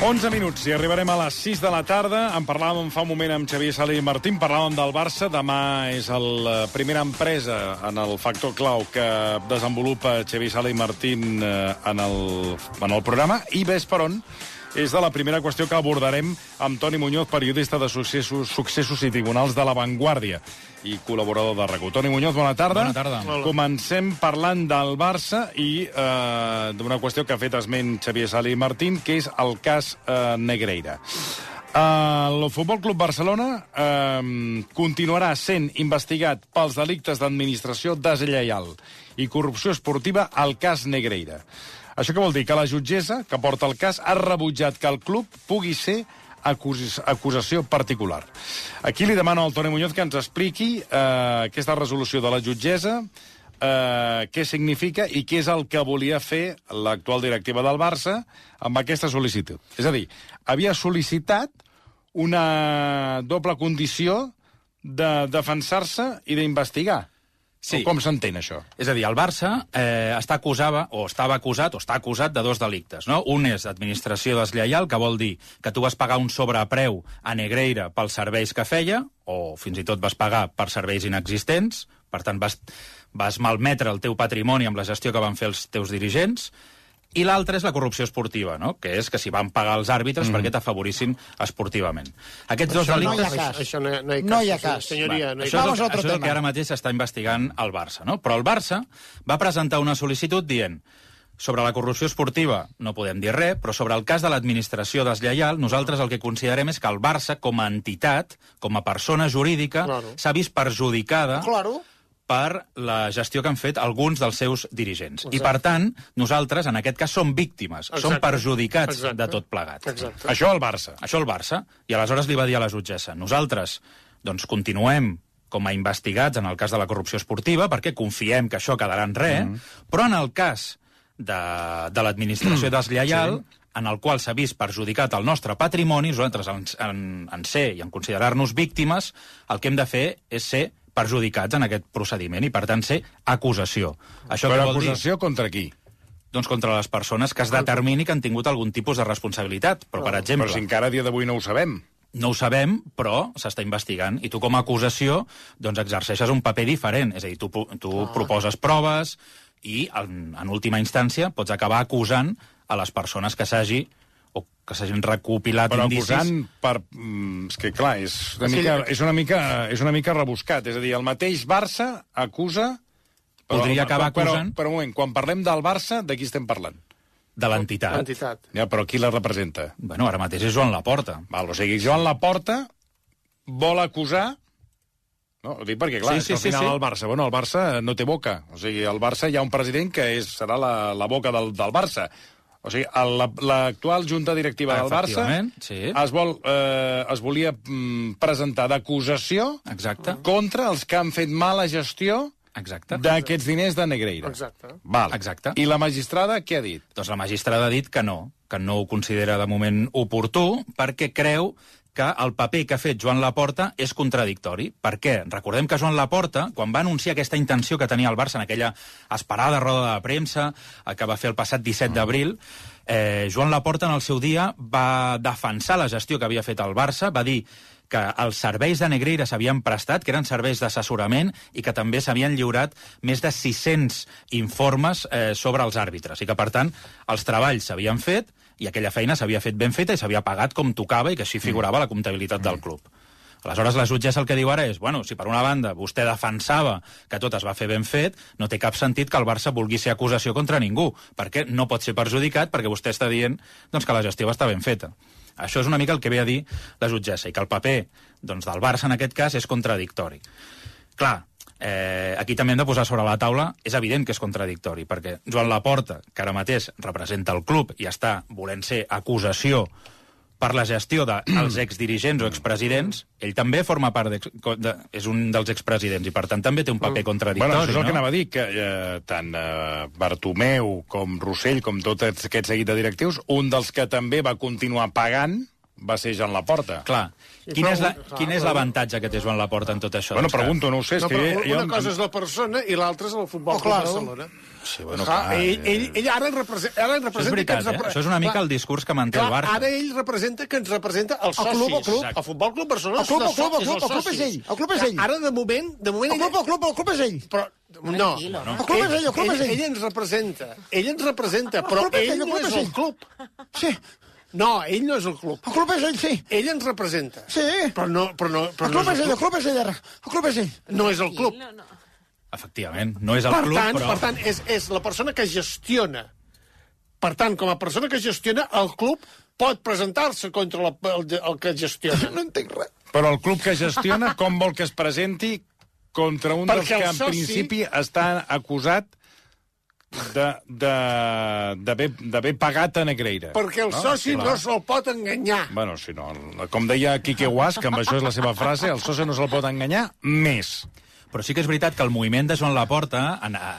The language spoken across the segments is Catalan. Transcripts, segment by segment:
11 minuts i arribarem a les 6 de la tarda. En parlàvem fa un moment amb Xavier Salé i Martín, parlàvem del Barça. Demà és la primera empresa en el factor clau que desenvolupa Xavier Salé i Martín eh, en el, en el programa. I ves per on és de la primera qüestió que abordarem amb Toni Muñoz, periodista de successos, successos i tribunals de La Vanguardia i col·laborador de RACU. Toni Muñoz, bona tarda. Bona tarda. Comencem parlant del Barça i eh, d'una qüestió que ha fet esment Xavier Sali i Martín, que és el cas eh, Negreira. Uh, el Futbol Club Barcelona uh, continuarà sent investigat pels delictes d'administració deslleial i corrupció esportiva al cas Negreira. Això què vol dir? Que la jutgessa que porta el cas ha rebutjat que el club pugui ser acus acusació particular. Aquí li demano al Toni Muñoz que ens expliqui eh, aquesta resolució de la jutgessa, eh, què significa i què és el que volia fer l'actual directiva del Barça amb aquesta sol·licitud. És a dir, havia sol·licitat una doble condició de defensar-se i d'investigar. Sí. O com s'entén, això? És a dir, el Barça eh, està acusava, o estava acusat, o està acusat de dos delictes. No? Un és administració deslleial, que vol dir que tu vas pagar un sobrepreu a Negreira pels serveis que feia, o fins i tot vas pagar per serveis inexistents, per tant vas, vas malmetre el teu patrimoni amb la gestió que van fer els teus dirigents, i l'altre és la corrupció esportiva, no? que és que si van pagar els àrbitres mm. perquè t'afavorissin esportivament. Aquests dos Això no hi ha delictes... cas. Això no, no hi ha cas. No hi ha cas. Senyoria, no hi Això és, Vamos el, a otro això és el tema. que ara mateix s'està investigant al Barça, no? Però el Barça va presentar una sol·licitud dient sobre la corrupció esportiva no podem dir res, però sobre el cas de l'administració deslleial, nosaltres el que considerem és que el Barça, com a entitat, com a persona jurídica, Claro. s'ha vist perjudicada Claro. Per la gestió que han fet alguns dels seus dirigents. I, Exacte. per tant, nosaltres, en aquest cas, som víctimes, som Exacte. perjudicats Exacte. de tot plegat. Exacte. Això al Barça. Això el Barça. I aleshores li va dir a la jutgessa, nosaltres doncs, continuem com a investigats en el cas de la corrupció esportiva, perquè confiem que això quedarà en res, mm. però en el cas de, de l'administració deslleial, sí. en el qual s'ha vist perjudicat el nostre patrimoni, nosaltres en, en, en ser i en considerar-nos víctimes, el que hem de fer és ser perjudicats en aquest procediment i, per tant, ser acusació. Això Però què vol dir? acusació contra qui? Doncs contra les persones que es determini que han tingut algun tipus de responsabilitat. Però, per exemple... Però si encara a dia d'avui no ho sabem. No ho sabem, però s'està investigant. I tu, com a acusació, doncs exerceixes un paper diferent. És a dir, tu, tu Ah. proposes proves i, en, en última instància, pots acabar acusant a les persones que s'hagi o que s'hagin recopilat Però indicis... acusant per... mm, És que, clar, és una, Sí. mica, és, una mica, és una mica rebuscat. És a dir, el mateix Barça acusa... Podria acabar però, acusant. Però, però un moment, quan parlem del Barça, de qui estem parlant? De l'entitat. Entitat. Ja, però qui la representa? Bueno, ara mateix és Joan Laporta. Val, o sigui, Joan Laporta vol acusar... No, ho dic perquè, clar, Sí, sí, sí, sí, al sí, final sí. el Barça, bueno, el Barça no té boca. O sigui, el Barça hi ha un president que és, serà la, la boca del, del Barça. O sigui, l'actual junta directiva del Barça sí. es, vol, eh, es volia mm, presentar d'acusació contra els que han fet mala gestió Exacte. d'aquests diners de Negreira. Exacte. Val. Exacte. I la magistrada què ha dit? Doncs la magistrada ha dit que no, que no ho considera de moment oportú, perquè creu que el paper que ha fet Joan Laporta és contradictori. Per què? Recordem que Joan Laporta, quan va anunciar aquesta intenció que tenia el Barça en aquella esperada roda de premsa eh, que va fer el passat 17 d'abril, eh, Joan Laporta en el seu dia va defensar la gestió que havia fet el Barça, va dir que els serveis de Negreira s'havien prestat, que eren serveis d'assessorament, i que també s'havien lliurat més de 600 informes eh, sobre els àrbitres, i que, per tant, els treballs s'havien fet, i aquella feina s'havia fet ben feta i s'havia pagat com tocava i que així figurava a la comptabilitat del club. Aleshores, la jutgessa el que diu ara és, bueno, si per una banda vostè defensava que tot es va fer ben fet, no té cap sentit que el Barça vulgui ser acusació contra ningú, perquè no pot ser perjudicat perquè vostè està dient doncs, que la gestió va estar ben feta. Això és una mica el que ve a dir la jutgessa, i que el paper doncs, del Barça en aquest cas és contradictori. Clar, eh, aquí també hem de posar sobre la taula, és evident que és contradictori, perquè Joan Laporta, que ara mateix representa el club i està volent ser acusació per la gestió dels exdirigents o expresidents, ell també forma part, co- de, és un dels expresidents, i per tant també té un paper contradictori, Bueno, això és el que no? anava a dir, que eh, tant eh, Bartomeu com Rossell, com tot aquest seguit de directius, un dels que també va continuar pagant va ser Joan Laporta. Clar, quin és, la, clar, quin és l'avantatge que té Joan Laporta en tot això? Bueno, Doncs pregunto, no ho sé, és No, que però jo... una cosa és la persona i l'altra és el futbol Oh, Club claro. Barcelona. Sí, bueno, Clar, clar, ell, eh, ell, ell ara representa... Ara Això representa és veritat, que ens eh? Això és una mica Clar, el discurs que manté clar, el Barça. Ara ell representa que ens representa els El socis. club, el club. El Futbol Club Barcelona El club, el és club, el club, el club és socis. ell, el club és ell. Ara, de moment... De moment El club, el club, el club és ell. Però, no, no? El club és ell, el club és ell. ell ens representa. Ell ens representa, però ell, ell el no és el ell. club. Sí, No, ell no és el club. el club és ell, sí. Ell ens representa. Sí. Però no, però no, però El no club és és el ell, el club. club és ell, ara. El club és ell. No és el club. No, no. Efectivament, no és el Per club, tant, però... per tant és, és la persona que gestiona. Per tant, com a persona que gestiona, el club pot presentar-se contra la, el, el que gestiona. No entenc res. Però el club que gestiona, com vol que es presenti contra un dels Perquè el que en soci- principi està acusat d'haver d'haver pagat a Negreira. Perquè el soci no se'l pot enganyar. Bueno, si no, com deia Quique Guas, que amb això és la seva frase, el soci no se'l pot enganyar més. Però sí que és veritat que el moviment de Joan Laporta, a, a,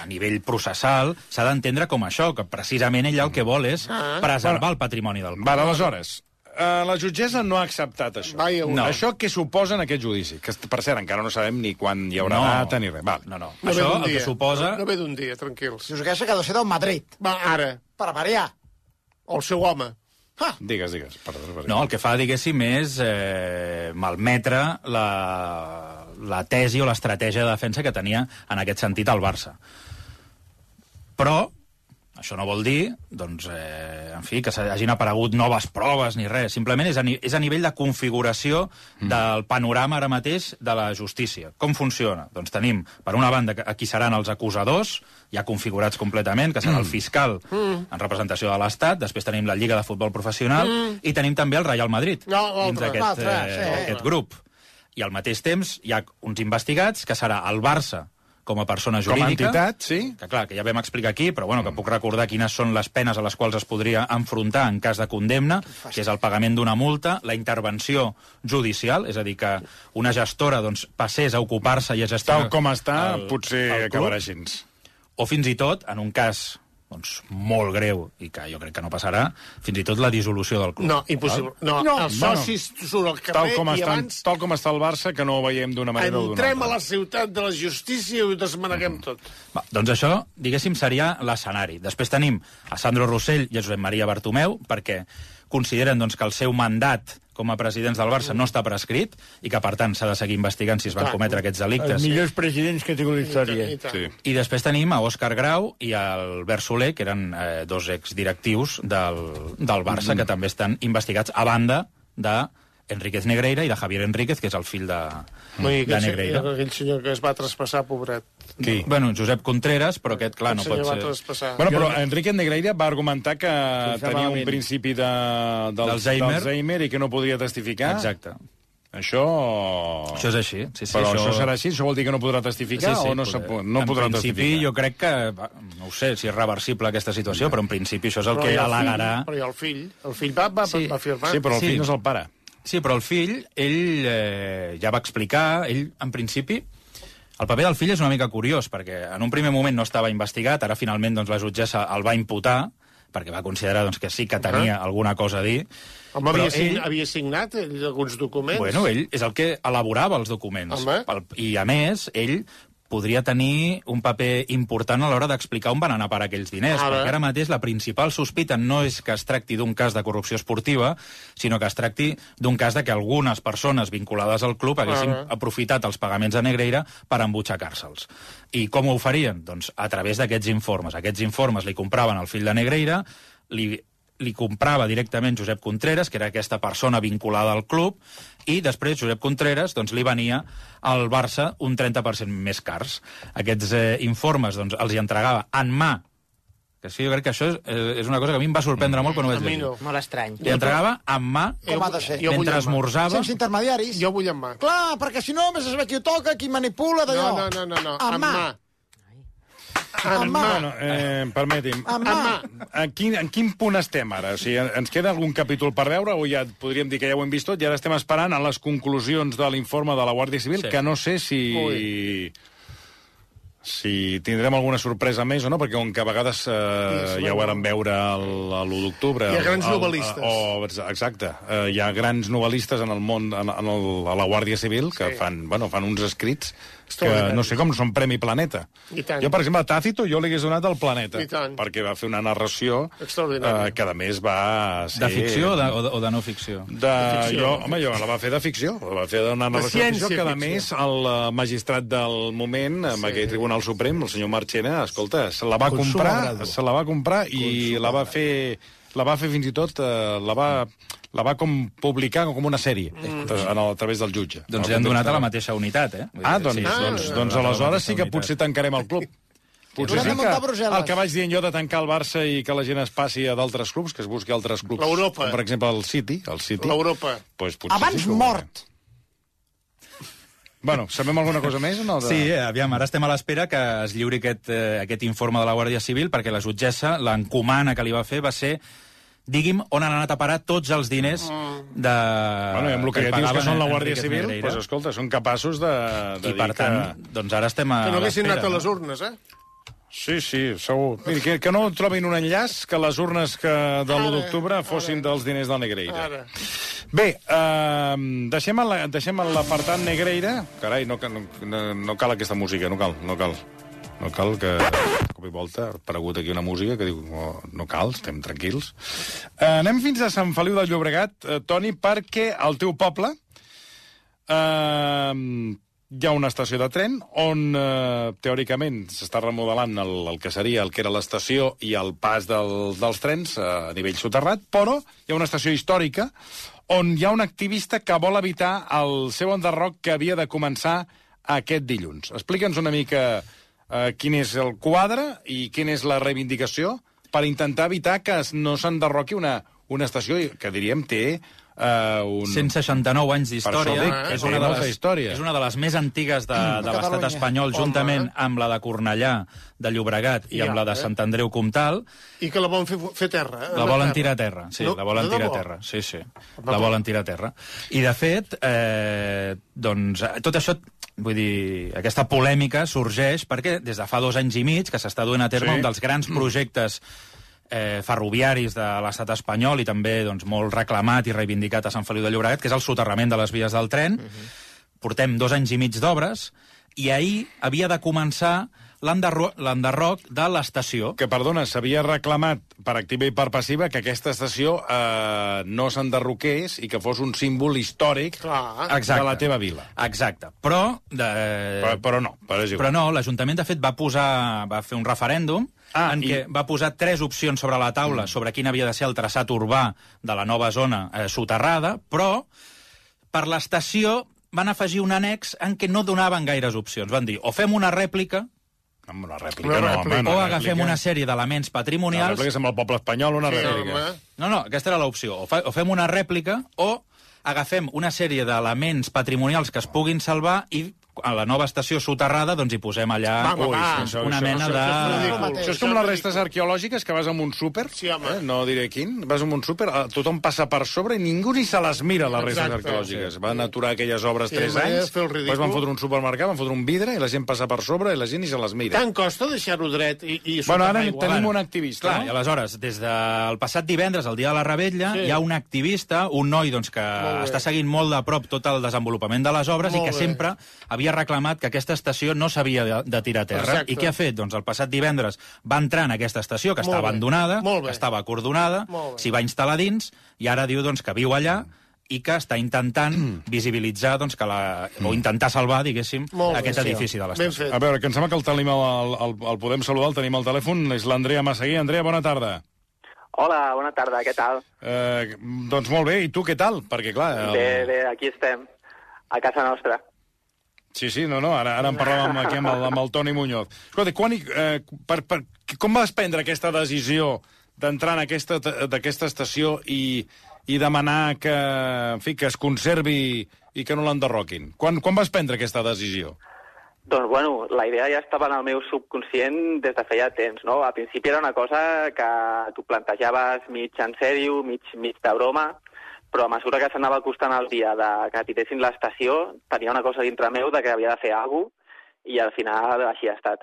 a nivell processal, s'ha d'entendre com això, que precisament ell el que vol és Ah. preservar el patrimoni del club. Vale, aleshores, eh, la jutgessa no ha acceptat això. Vaja, no. no. Això què suposa en aquest judici? Que, per cert, encara no sabem ni quan hi haurà No. data ni res. Val. No, no. No això el que suposa... No, no ve d'un dia, tranquils. Dius que això que ha de ser del Madrid. Va, ara. Per variar. O el seu home. Ah, Digues, digues. Perdó, perdó. No, el que fa, diguéssim, és eh, malmetre la, la tesi o l'estratègia de defensa que tenia en aquest sentit el Barça. Però això no vol dir, doncs, eh, en fi, que s'hagin aparegut noves proves ni res. Simplement és a, ni és a nivell de configuració del panorama ara mateix de la justícia. Com funciona? Doncs tenim, per una banda, que aquí seran els acusadors, ja configurats completament, que serà el fiscal en representació de l'Estat, després tenim la Lliga de Futbol Professional i tenim també el Real Madrid No, dins d'aquest eh, sí. aquest grup. I al mateix temps hi ha uns investigats, que serà el Barça com a persona Com a jurídica. entitat, sí? Que clar, que ja vam explicar aquí, però bueno, que puc recordar quines són les penes a les quals es podria enfrontar en cas de condemna, que és el pagament d'una multa, la intervenció judicial, és a dir, que una gestora doncs, passés a ocupar-se i a gestionar... Tal com està, el- potser el acabarà així. O fins i tot, en un cas doncs, molt greu, i que jo crec que no passarà, fins i tot la dissolució del club. No, impossible. No, No, els bueno, socis surt al Tal carrer com, i està, abans tal com està el Barça, que no ho veiem d'una manera o d'una entrem a altra. la ciutat de la justícia i ho desmaneguem tot. Va, doncs això, diguéssim, seria l'escenari. Després tenim a Sandro Rossell i a Josep Maria Bartomeu, perquè consideren doncs, que el seu mandat com a presidents del Barça no està prescrit i que, per tant, s'ha de seguir investigant si es van Clar. cometre aquests delictes. millors presidents que ha tingut la història. I tant. Sí. I després tenim a Òscar Grau i al Albert Soler, que eren eh, dos exdirectius del, del Barça, Mm. que també estan investigats, a banda de Enríquez Negreira i de Javier Enríquez, que és el fill de, Vull dir, de aquell, Negreira. senyor, aquell senyor que es va traspassar, pobret. Qui? Bueno, Josep Contreras, però aquest, clar, no pot ser... traspassar. Bueno, però Enrique Negreira va argumentar que estava tenia un principi de, del, D'Alzheimer. d'Alzheimer i que no podria testificar. Exacte. Això... Això és així. Sí, sí, Però això... això serà així? Això vol dir que no podrà testificar o no, poder- no en podrà principi, testificar? jo crec que, no ho sé si és reversible aquesta situació, però en principi això és el Però que el fill, al·legarà... Però hi ha el fill. El fill va, va, Sí. va firmar. Sí, però el Sí. fill no és el pare. Sí, però el fill, ell eh, ja va explicar, ell, en principi, el paper del fill és una mica curiós, perquè en un primer moment no estava investigat, ara finalment doncs, la jutgessa el va imputar, perquè va considerar doncs, que sí que tenia alguna cosa a dir. Home, havia, ell- havia signat ell, alguns documents. Bueno, ell és el que elaborava els documents. Home. I, a més, ell podria tenir un paper important a l'hora d'explicar on van anar parar aquells diners, Ara. perquè ara mateix la principal sospita no és que es tracti d'un cas de corrupció esportiva, sinó que es tracti d'un cas de que algunes persones vinculades al club haguessin Ara. aprofitat els pagaments a Negreira per embutxacar-se'ls. I com ho farien? Doncs a través d'aquests informes. Aquests informes li compraven al fill de Negreira, li li comprava directament Josep Contreras, que era aquesta persona vinculada al club, i després Josep Contreras doncs, li venia al Barça un 30% més cars. Aquests eh, informes doncs, els hi entregava en mà, que sí, jo crec que això és, eh, és una cosa que a mi em va sorprendre molt quan ho A vaig mi llegir. no. Molt estrany. Li entregava en mà, Com ha de ser? Mentre esmorzava... Sense intermediaris. Jo vull en mà. Clar, perquè si no, més es ve qui ho toca, qui manipula, d'allò. No, no, no, no, no. Amb En mà. mà. Amb mà. Bueno, eh, permeti'm. Amb mà. En quin, en quin punt estem ara? O sigui, ens queda algun capítol per veure o ja podríem dir que ja ho hem vist tot i ara estem esperant a les conclusions de l'informe de la Guàrdia Civil, Sí. que no sé si... si tindrem alguna sorpresa més o no, perquè com que a vegades eh, ja ho vàrem veure el- a l'1 d'octubre... Hi ha grans el- el- novel·listes. O, exacte. Eh, hi ha grans novel·listes en el món, en, en el, a la Guàrdia Civil, que Sí. fan, bueno, fan uns escrits que no sé com són Premi Planeta. I tant. Jo, per exemple, a Tàcito jo li hagués donat el Planeta, perquè va fer una narració Extraordinària. eh, que, a més, va ser... De ficció o de, o de, o de no ficció? De, ficció. jo, home, jo la va fer de ficció, la va fer d'una narració de ficció, ciència que a ficció. més el eh, magistrat del moment, amb Sí. aquell Tribunal Suprem, el senyor Marchena, escolta, se la va Consum comprar, agrado. se la va comprar i la va fer la va fer fins i tot, eh, la va, la va com publicar com una sèrie, mm. en, a través del jutge. Doncs li han donat a la mateixa unitat, eh? Vull Ah, doncs, sí, doncs, sí, doncs, doncs aleshores sí que unitat. potser tancarem el club. Potser sí que el que vaig dient jo de tancar el Barça i que la gent es passi a d'altres clubs, que es busqui altres clubs. L'Europa. Com, per exemple, el City. El City. L'Europa. Pues Abans sí que ho mort. Bueno, sabem alguna cosa més o no? De... Sí, eh, aviam, ara estem a l'espera que es lliuri aquest, eh, aquest informe de la Guàrdia Civil, perquè la jutgessa, l'encomana que li va fer va ser digui'm on han anat a parar tots els diners de... Bueno, i amb el que, ja dius que són la Guàrdia Civil, Negreira. pues, escolta, són capaços de, de I per dir tant, que... doncs ara estem a Que no haguessin anat a les urnes, eh? Sí, sí, segur. Miri, que, que no trobin un enllaç que les urnes que de l'1 Ara, d'octubre fossin dels diners del Negreira. Ara. Bé, uh, deixem en la- l'apartat Negreira. Carai, no, no, no, cal aquesta música, no cal, no cal. No cal que, de cop i volta, ha aparegut aquí una música que diu no, no cal, estem tranquils. Uh, anem fins a Sant Feliu del Llobregat, uh, Toni, perquè al teu poble uh, hi ha una estació de tren on, uh, teòricament, s'està remodelant el, el que seria el que era l'estació i el pas del, dels trens uh, a nivell soterrat, però hi ha una estació històrica on hi ha un activista que vol evitar el seu enderroc que havia de començar aquest dilluns. Explica'ns una mica eh, quin és el quadre i quina és la reivindicació per intentar evitar que no s'enderroqui una, una estació que, diríem, té eh, un... 169 anys d'història. és, una de molta les, història. és una de les més antigues de, de l'estat espanyol, juntament amb la de Cornellà, de Llobregat, i Ja, amb la de eh? Sant Andreu Comtal. I que la volen fer, fer terra. eh? La volen tirar a terra, sí, No, la volen de tirar a terra, sí, sí. La volen tirar a terra. I, de fet, eh, doncs, eh, tot això, vull dir, aquesta polèmica sorgeix perquè des de fa dos anys i mig que s'està duent a terme Sí. un dels grans projectes eh, ferroviaris de l'estat espanyol i també doncs, molt reclamat i reivindicat a Sant Feliu de Llobregat, que és el soterrament de les vies del tren. Portem dos anys i mig d'obres i ahir havia de començar l'enderro- l'enderroc de l'estació. Que, perdona, s'havia reclamat per activa i per passiva que aquesta estació eh, no s'enderroqués i que fos un símbol històric Clar. Exacte. de la teva vila. Exacte. Però... De... Però, però no, però és Però igual. no, l'Ajuntament, de fet, va posar, va fer un referèndum Ah, en i- què va posar tres opcions sobre la taula mm. sobre quin havia de ser el traçat urbà de la nova zona eh, soterrada, però per l'estació van afegir un annex en què no donaven gaires opcions. Van dir, o fem una rèplica Amb una rèplica, Una no, rèplica. home, o una agafem rèplica. una sèrie d'elements Una patrimonials... rèplica és amb el poble espanyol, una Sí, rèplica. home. No, no, aquesta era l'opció. O, fa, o fem una rèplica o agafem una sèrie d'elements patrimonials que es puguin salvar i a la nova estació soterrada doncs hi posem allà Va, va, Ui, va. sí, una mena això de... és ridícul. Això és com les restes arqueològiques que vas amb un súper, Sí, home. eh? no diré quin, vas amb un súper, eh, tothom passa per sobre i ningú ni se les mira, les restes Exacte. arqueològiques. Van aturar aquelles obres Sí, 3 manera de anys, després van fotre un supermercat, van fotre un vidre i la gent passa per sobre i la gent ni se les mira. Tant costa deixar-ho dret i, i Bueno, ara igual. tenim un activista, Clar, i no? aleshores, des del passat divendres, el dia de la Rebetlla, Sí. hi ha un activista, un noi doncs, que està seguint molt de prop tot el desenvolupament de les obres Molt i que bé. sempre havia reclamat que aquesta estació no s'havia de, de tirar a terra. Exacte. I què ha fet? Doncs el passat divendres va entrar en aquesta estació, que Molt està bé. abandonada, Molt bé. que estava acordonada, bé. s'hi va instal·lar dins, i ara diu doncs, que viu allà i que està intentant visibilitzar doncs, que la, o intentar salvar, diguéssim, Molt bé, aquest sí. edifici de l'estació. A veure, que em sembla que el tenim al, al, el podem saludar, el tenim al telèfon, és l'Andrea Massaguer. Andrea, bona tarda. Hola, bona tarda, què tal? Eh, doncs molt bé, i tu què tal? Perquè, clar... El... Bé, bé, aquí estem, a casa nostra. Sí, sí, no, no, ara, ara en parlàvem aquí amb el, amb el Toni Muñoz. Escolta, quan, eh, per, per, com vas prendre aquesta decisió d'entrar en aquesta, d'aquesta estació i, i demanar que, en fi, que es conservi i que no l'enderroquin? Quan, quan vas prendre aquesta decisió? Doncs, bueno, la idea ja estava en el meu subconscient des de feia temps, no? Al principi era una cosa que tu plantejaves mig en sèrio, mig, mig de broma, però a mesura que s'anava acostant el dia de que pitessin l'estació, tenia una cosa dintre meu de que havia de fer alguna cosa, i al final així ha estat.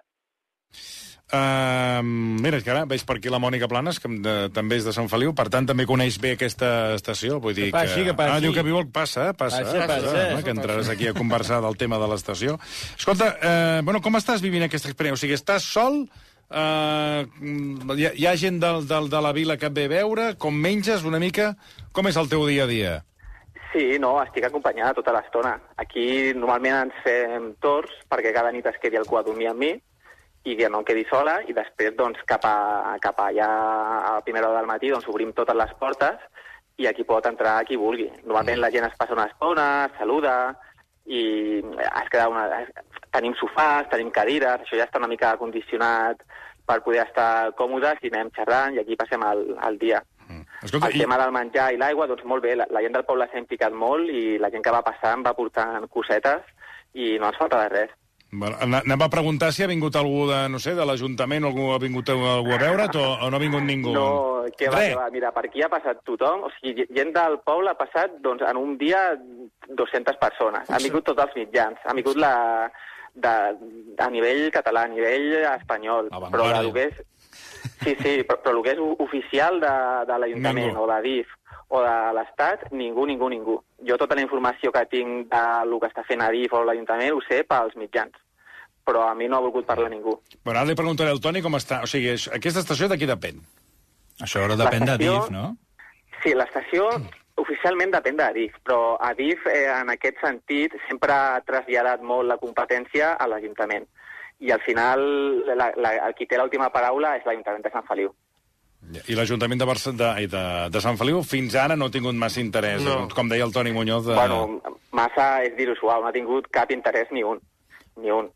Uh, mira, és que ara veig per aquí la Mònica Planes, que de, també és de Sant Feliu, per tant també coneix bé aquesta estació. Vull dir Que passi, que passi. Ah, diu que viu el... Passa, passa. Passa, passa. home, que entraràs aquí a conversar del tema de l'estació. Escolta, eh, bueno, com estàs vivint aquesta experiència? O sigui, estàs sol? Uh, hi, ha, hi ha gent del, del, de la vila que et ve a veure? Com menges una mica? Com és el teu dia a dia? Sí, no, estic acompanyada tota l'estona. Aquí normalment ens fem torns perquè cada nit es quedi cua a dormir amb mi i que no em quedi sola i després doncs, cap, a, cap allà a la primera hora del matí doncs, obrim totes les portes i aquí pot entrar qui vulgui. Normalment la gent es passa una estona, es saluda i es queda una... tenim sofàs, tenim cadires, això ja està una mica condicionat per poder estar còmodes i anem xerrant i aquí passem el, el dia. Escolta, el tema del menjar i l'aigua, doncs molt bé, la, la gent del poble s'ha implicat molt i la gent que va passant va portant cosetes i no ens falta de res. Bueno, anem a preguntar si ha vingut algú de, no sé, de l'Ajuntament o algú ha vingut algú a veure't o, o no ha vingut ningú? No, què va, Res. què va. Mira, per aquí ha passat tothom, o sigui, gent del poble ha passat, doncs, en un dia 200 persones. Han vingut tots els mitjans. Ha vingut la, de, a nivell català, a nivell espanyol. Però el que és... Sí, sí, però, però el que és oficial de, de l'Ajuntament o de DIF o de l'Estat, ningú, ningú, ningú. Jo tota la informació que tinc del que està fent a DIF o l'Ajuntament ho sé pels mitjans. Però a mi no ha volgut parlar ningú. Bueno, ara li preguntaré al Toni com està. O sigui, aquesta estació de qui depèn? Això ara depèn de L'estació- DIF, no? Sí, l'estació oficialment depèn d'Adif, però Adif, eh, en aquest sentit, sempre ha traslladat molt la competència a l'Ajuntament. I al final, la, la, el qui té l'última paraula és l'Ajuntament de Sant Feliu. I l'Ajuntament de, Barça, de, de, de Sant Feliu fins ara no ha tingut massa interès, No. com deia el Toni Muñoz. De... Bueno, massa és dir-ho suau, no ha tingut cap interès ni un, ni un.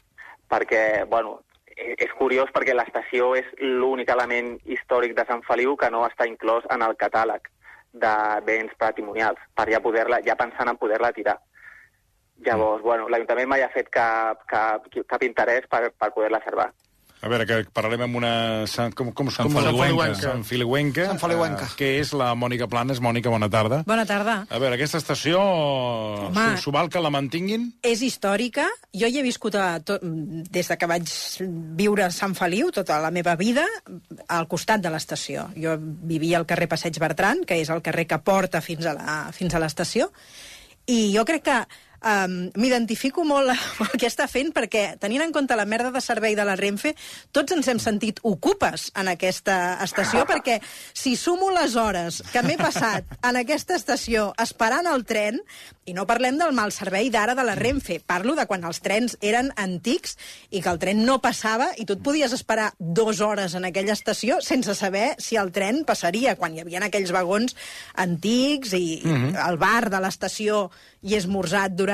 Perquè, bueno, eh, és curiós perquè l'estació és l'únic element històric de Sant Feliu que no està inclòs en el catàleg de béns patrimonials, per ja poder-la, ja pensant en poder-la tirar. Llavors, bueno, l'Ajuntament mai ha fet cap, cap, cap interès per, per poder-la servar. A veure, que parlarem amb una... Sant, com, com, Sant com, Feliuenca. Sant Feliuenca. Sant Feliuenca. eh, que és la Mònica Planes. Mònica, bona tarda. Bona tarda. A veure, aquesta estació, Home. s'ho- s'ho val que la mantinguin? És històrica. Jo hi he viscut a tot, des de que vaig viure a Sant Feliu tota la meva vida al costat de l'estació. Jo vivia al carrer Passeig Bertran, que és el carrer que porta fins a la- fins a l'estació, i jo crec que um, m'identifico molt amb el que està fent perquè, tenint en compte la merda de servei de la Renfe, tots ens hem sentit ocupes en aquesta estació perquè si sumo les hores que m'he passat en aquesta estació esperant el tren, i no parlem del mal servei d'ara de la Renfe, parlo de quan els trens eren antics i que el tren no passava i tu et podies esperar dues hores en aquella estació sense saber si el tren passaria, quan hi havia aquells vagons antics i el bar de l'estació i esmorzat durant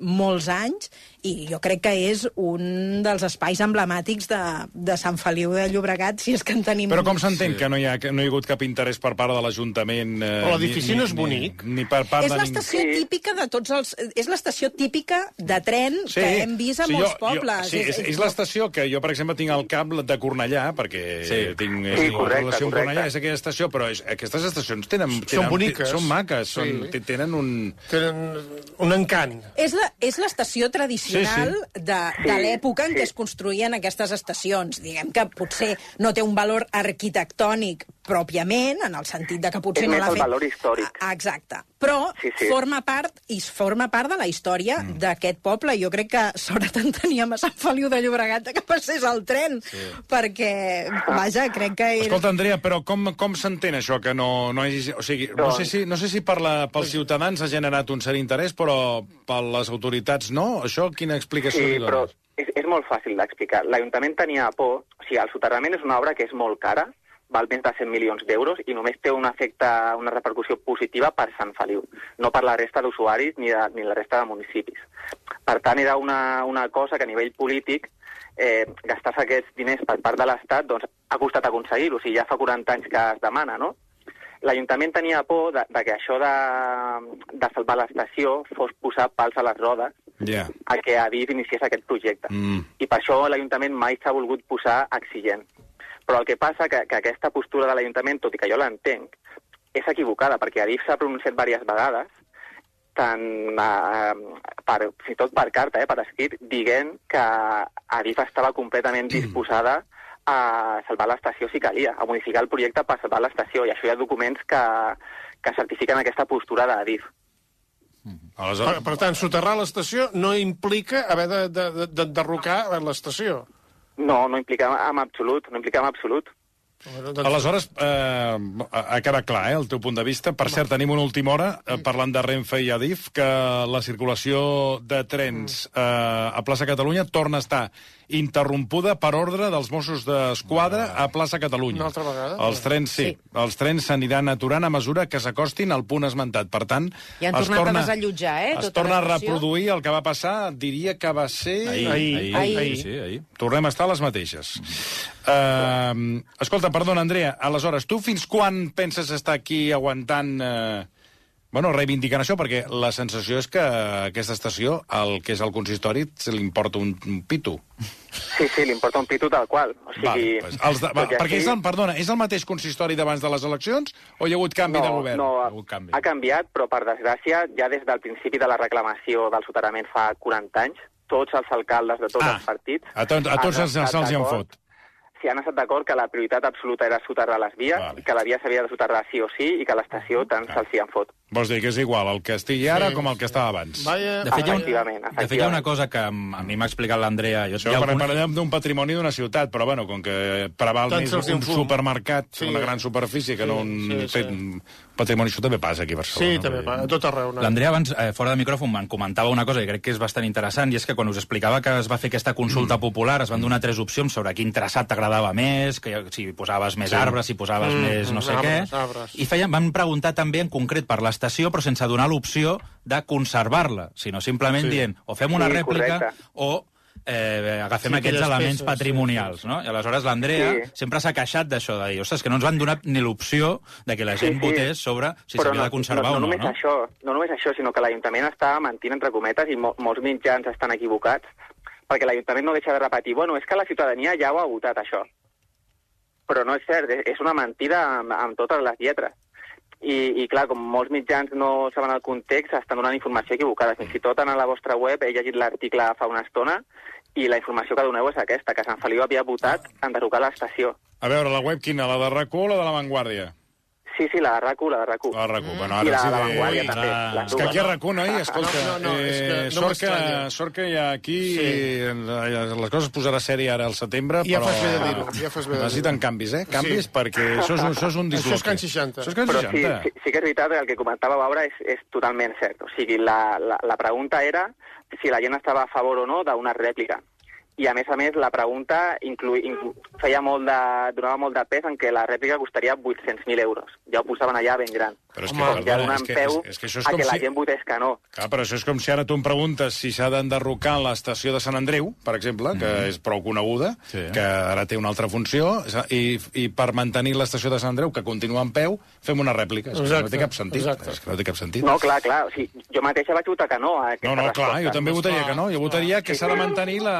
molts anys i jo crec que és un dels espais emblemàtics de, de Sant Feliu de Llobregat, si és que en tenim... Però com s'entén que no hi, ha, que no hi ha hagut cap interès per part de l'Ajuntament? Eh, Però l'edifici ni- no és ni- bonic. Ni, ni per part És de l'estació Sí. típica de tots els... És l'estació típica de tren que hem vist a sí, molts jo, pobles. Jo, sí, és, és l'estació que jo, per exemple, tinc al cap de Cornellà, perquè Sí. tinc Sí, eh, correcte, relació amb correcte. Cornellà, és aquella estació, però és, aquestes estacions tenen, Són tenen, boniques. Són maques, Sí. són, te- tenen un... Tenen un encant. És la- és l'estació tradicional Sí, de, de Sí, l'època en què sí. es construïen aquestes estacions. Diguem que potser no té un valor arquitectònic pròpiament, en el sentit de que potser És no més l'ha el fet... valor històric. Ah, Exacte. Però Sí, sí. forma part i forma part de la història mm. d'aquest poble. Jo crec que sort en teníem a Sant Feliu de Llobregat que passés el tren, sí. perquè, vaja, crec que era... Escolta, Andrea, però com, com s'entén això que no, no hagi... O sigui, no sé si, no sé si per la, pels ciutadans ha generat un cert interès, però per les autoritats no? Això quina explicació Sí, li però dones? és, és molt fàcil d'explicar. L'Ajuntament tenia por... O sigui, el soterrament és una obra que és molt cara, val més de 100 milions d'euros i només té un efecte, una repercussió positiva per Sant Feliu, no per la resta d'usuaris ni, de, ni la resta de municipis. Per tant, era una, una cosa que a nivell polític eh, gastar-se aquests diners per part de l'Estat doncs, ha costat aconseguir-ho. O sigui, ja fa 40 anys que es demana, no? L'Ajuntament tenia por de, de que això de, de salvar l'estació fos posar pals a les rodes Ja. a que Adif iniciés aquest projecte. Mm. I per això l'Ajuntament mai s'ha volgut posar exigent. Però el que passa que, que aquesta postura de l'Ajuntament, tot i que jo l'entenc, és equivocada, perquè Adif s'ha pronunciat diverses vegades, tant eh, per, fins i tot per carta, eh, per escrit, dient que Adif estava completament disposada a salvar l'estació si calia, a modificar el projecte per salvar l'estació, i això hi ha documents que, que certifiquen aquesta postura d'Adif. Per, Aleshores, per tant, soterrar l'estació no implica haver de- de- de- d'enderrocar l'estació. No, no implica en absolut, no implica en absolut. Bueno, doncs- Aleshores, eh, ha quedat clar, eh, el teu punt de vista. Per cert, tenim una última hora, eh, parlant de Renfe i Adif, que la circulació de trens eh, a plaça Catalunya torna a estar interrompuda per ordre dels Mossos d'Esquadra a plaça Catalunya. Una altra vegada? Els trens, sí. Sí. Els trens s'aniran aturant a mesura que s'acostin al punt esmentat. Per tant, I han es tornat a torna, desallotjar, eh, Es tota torna a reproduir el que va passar, diria que va ser... Ahir, Ahir, ahir, ahir. ahir. Sí, ahir. Tornem a estar les mateixes. Uh, escolta, perdona, Andrea, aleshores, tu fins quan penses estar aquí aguantant... Uh, bueno, reivindicant això, perquè la sensació és que aquesta estació, el que és el consistori, se li importa un, un pito. Sí, sí, li importa un pito tal qual. O sigui, Vale, pues, els de, va, perquè així- és el, perdona, és el mateix consistori d'abans de les eleccions o hi ha hagut canvi no, de govern? No, Ha ha, hagut canvi. ha canviat, però per desgràcia, ja des del principi de la reclamació del soterrament fa 40 anys, tots els alcaldes de tots Ah, els partits... a tots- a tots han se'ls- hi d'acord- fot. Sí, han estat d'acord que la prioritat absoluta era soterrar les vies, Vale. que la via s'havia de soterrar sí o sí, i que l'estació tant se'ls hi en fot. Vols dir que és igual el que estigui ara Sí. com el que estava abans? Vaya, De fet, hi ha, un, Efectivament, de fet, hi ha una cosa que a mi m'ha explicat l'Andrea. Jo, Això hi ha per, algun- parlem d'un patrimoni d'una ciutat, però bueno, com que preval Tant més un fum. supermercat, Sí. una gran superfície, que Sí, no un sí, sí. fet- patrimoni, això també passa aquí a Barcelona. Sí, no? també, va, a tot arreu. No? L'Andrea abans, eh, fora de micròfon, me'n comentava una cosa que crec que és bastant interessant, i és que quan us explicava que es va fer aquesta consulta Mm. popular, es van donar tres opcions sobre quin traçat t'agradava més, que si posaves més Sí. arbres, si posaves Mm, més no sé arbres, què. arbres. I feien, van preguntar també en concret per l'estació, però sense donar l'opció de conservar-la, sinó simplement Sí. dient o fem una Sí, rèplica correcte. o eh, agafem Sí, aquests elements peces, patrimonials, sí, sí. no? I aleshores l'Andrea Sí. sempre s'ha queixat d'això, de dir, ostres, que no ens van donar ni l'opció de que la gent Sí, sí. votés sobre si s'havia de conservar no, no, o no, només no? Això, no només això, sinó que l'Ajuntament està mentint, entre cometes, i mo molts mitjans estan equivocats, perquè l'Ajuntament no deixa de repetir, bueno, és que la ciutadania ja ho ha votat, això. Però no és cert, és- és una mentida amb, amb totes les lletres. I, I, clar, com molts mitjans no saben el context, estan donant informació equivocada. Fins i tot en la vostra web he llegit l'article fa una estona i la informació que doneu és aquesta, que Sant Feliu havia votat en derogar l'estació. A veure, la web quina? La de RAC1 o la de La Vanguardia? Sí, sí, la de RAC1, la de RAC1. La de RAC1. Bueno, I ara la sí. de La de- Vanguardia, Ui, també. ara- les És que aquí a RAC1, noi, escolta, No, no, no, és que eh, no sort, que, sort que hi ha aquí... Sí. eh, les coses es posarà sèrie ara al setembre, Ja però... fas bé de dir-ho, ja fas bé de Necessiten dir-ho. canvis, eh? Canvis, Sí. perquè això és, un- això és un Això disloque. és Can 60. Això és Can Però sí, 60. sí, sí que és veritat, el que comentava Baura és, és totalment cert. O sigui, la, la, la pregunta era si la gent estava a favor o no d'una rèplica. I, a més a més, la pregunta inclui, inclu, feia molt de, donava molt de pes en què la rèplica costaria 800.000 euros. Ja ho posaven allà ben gran. Però és Home, que, Com ja donant és que, peu és, és que això és a que la si... gent votés que no. Clar, però això és com si ara tu em preguntes si s'ha d'enderrocar l'estació de Sant Andreu, per exemple, que és prou coneguda, Sí. que ara té una altra funció, i, i per mantenir l'estació de Sant Andreu, que continua en peu, fem una rèplica. És que no Exacte, té cap sentit. exacte. És que no té cap sentit. No, clar, clar. O sigui, jo mateixa vaig votar que no a No, no, clar, resposta. jo també votaria que no. Jo votaria que Sí, s'ha de mantenir la...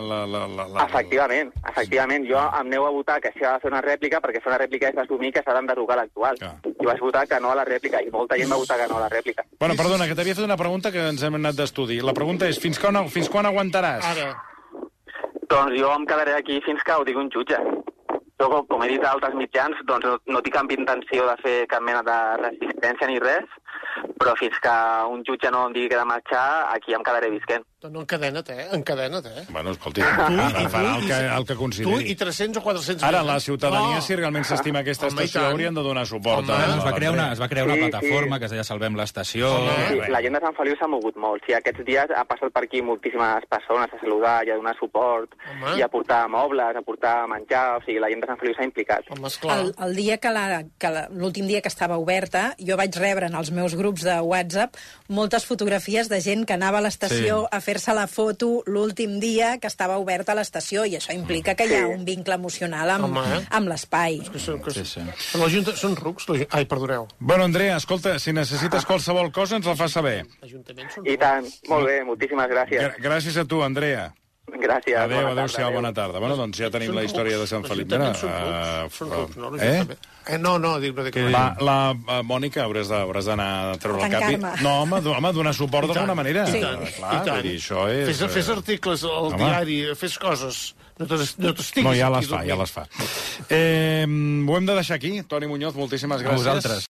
la, la, la, la Efectivament, efectivament. Jo em aneu a votar que s'ha de fer una rèplica perquè fer una rèplica és assumir que s'ha d'enderrocar l'actual. Clar. Jo vaig votar que no a la rèplica i molta gent va votar que no a la rèplica. Bueno, perdona, que t'havia fet una pregunta que ens hem anat d'estudi. La pregunta és, fins quan, fins quan aguantaràs? Ara, Doncs jo em quedaré aquí fins que ho digui un jutge. Jo, com- com he dit a altres mitjans, doncs no, no tinc cap intenció de fer cap mena de resistència ni res, però fins que un jutge no em digui que he de marxar, aquí em quedaré visquent. No encadena't, eh? Encadena't, eh? Bueno, escolti, farà el que, el que Tu consideri. i 300 o 400 Ara, la eh? ciutadania, Oh. si realment s'estima aquesta Home, i estació, haurien de donar suport. Home. a- Bueno, es va crear una, es va crear una Sí, sí. plataforma que es deia Salvem l'estació. Home. Sí, la gent de Sant Feliu s'ha mogut molt. Sí, aquests dies ha passat per aquí moltíssimes persones a saludar i a donar suport Home. i a portar mobles, a portar menjar. O sigui, la gent de Sant Feliu s'ha implicat. Home, esclar. El, el dia que la- que la- l'últim dia que estava oberta, jo vaig rebre en els meus grups de WhatsApp moltes fotografies de gent que anava a l'estació Sí. a fer-se la foto l'últim dia que estava oberta a l'estació, i això implica que hi ha un vincle emocional amb, Home, eh? amb l'espai. Que són, que Sí, sí. La Junta, són rucs? La, ai, perdoneu. Bueno, Andrea, escolta, si necessites qualsevol cosa, ens la fas saber. I tant, molt bé, moltíssimes gràcies. Gràcies a tu, Andrea. Gràcies. Adéu, bona adéu-siau, tarda, bona tarda. Bueno, doncs ja tenim Són la història de. Sant Felip. Mira, Són rucs, eh, són rucs, no? eh? Eh, no, no, dic, no dic res. La, la uh, Mònica, hauràs d'anar a treure A el cap. i-. No, home, do, home donar suport d'alguna manera. i Eh, tant, Clar, i tant. dir, això és... Fes, fes eh, articles al Home. diari, fes coses. No t'es- no t'estiguis No, ja les fa, ja les fa. Eh, ho hem de deixar aquí. Toni Muñoz, moltíssimes gràcies. vosaltres.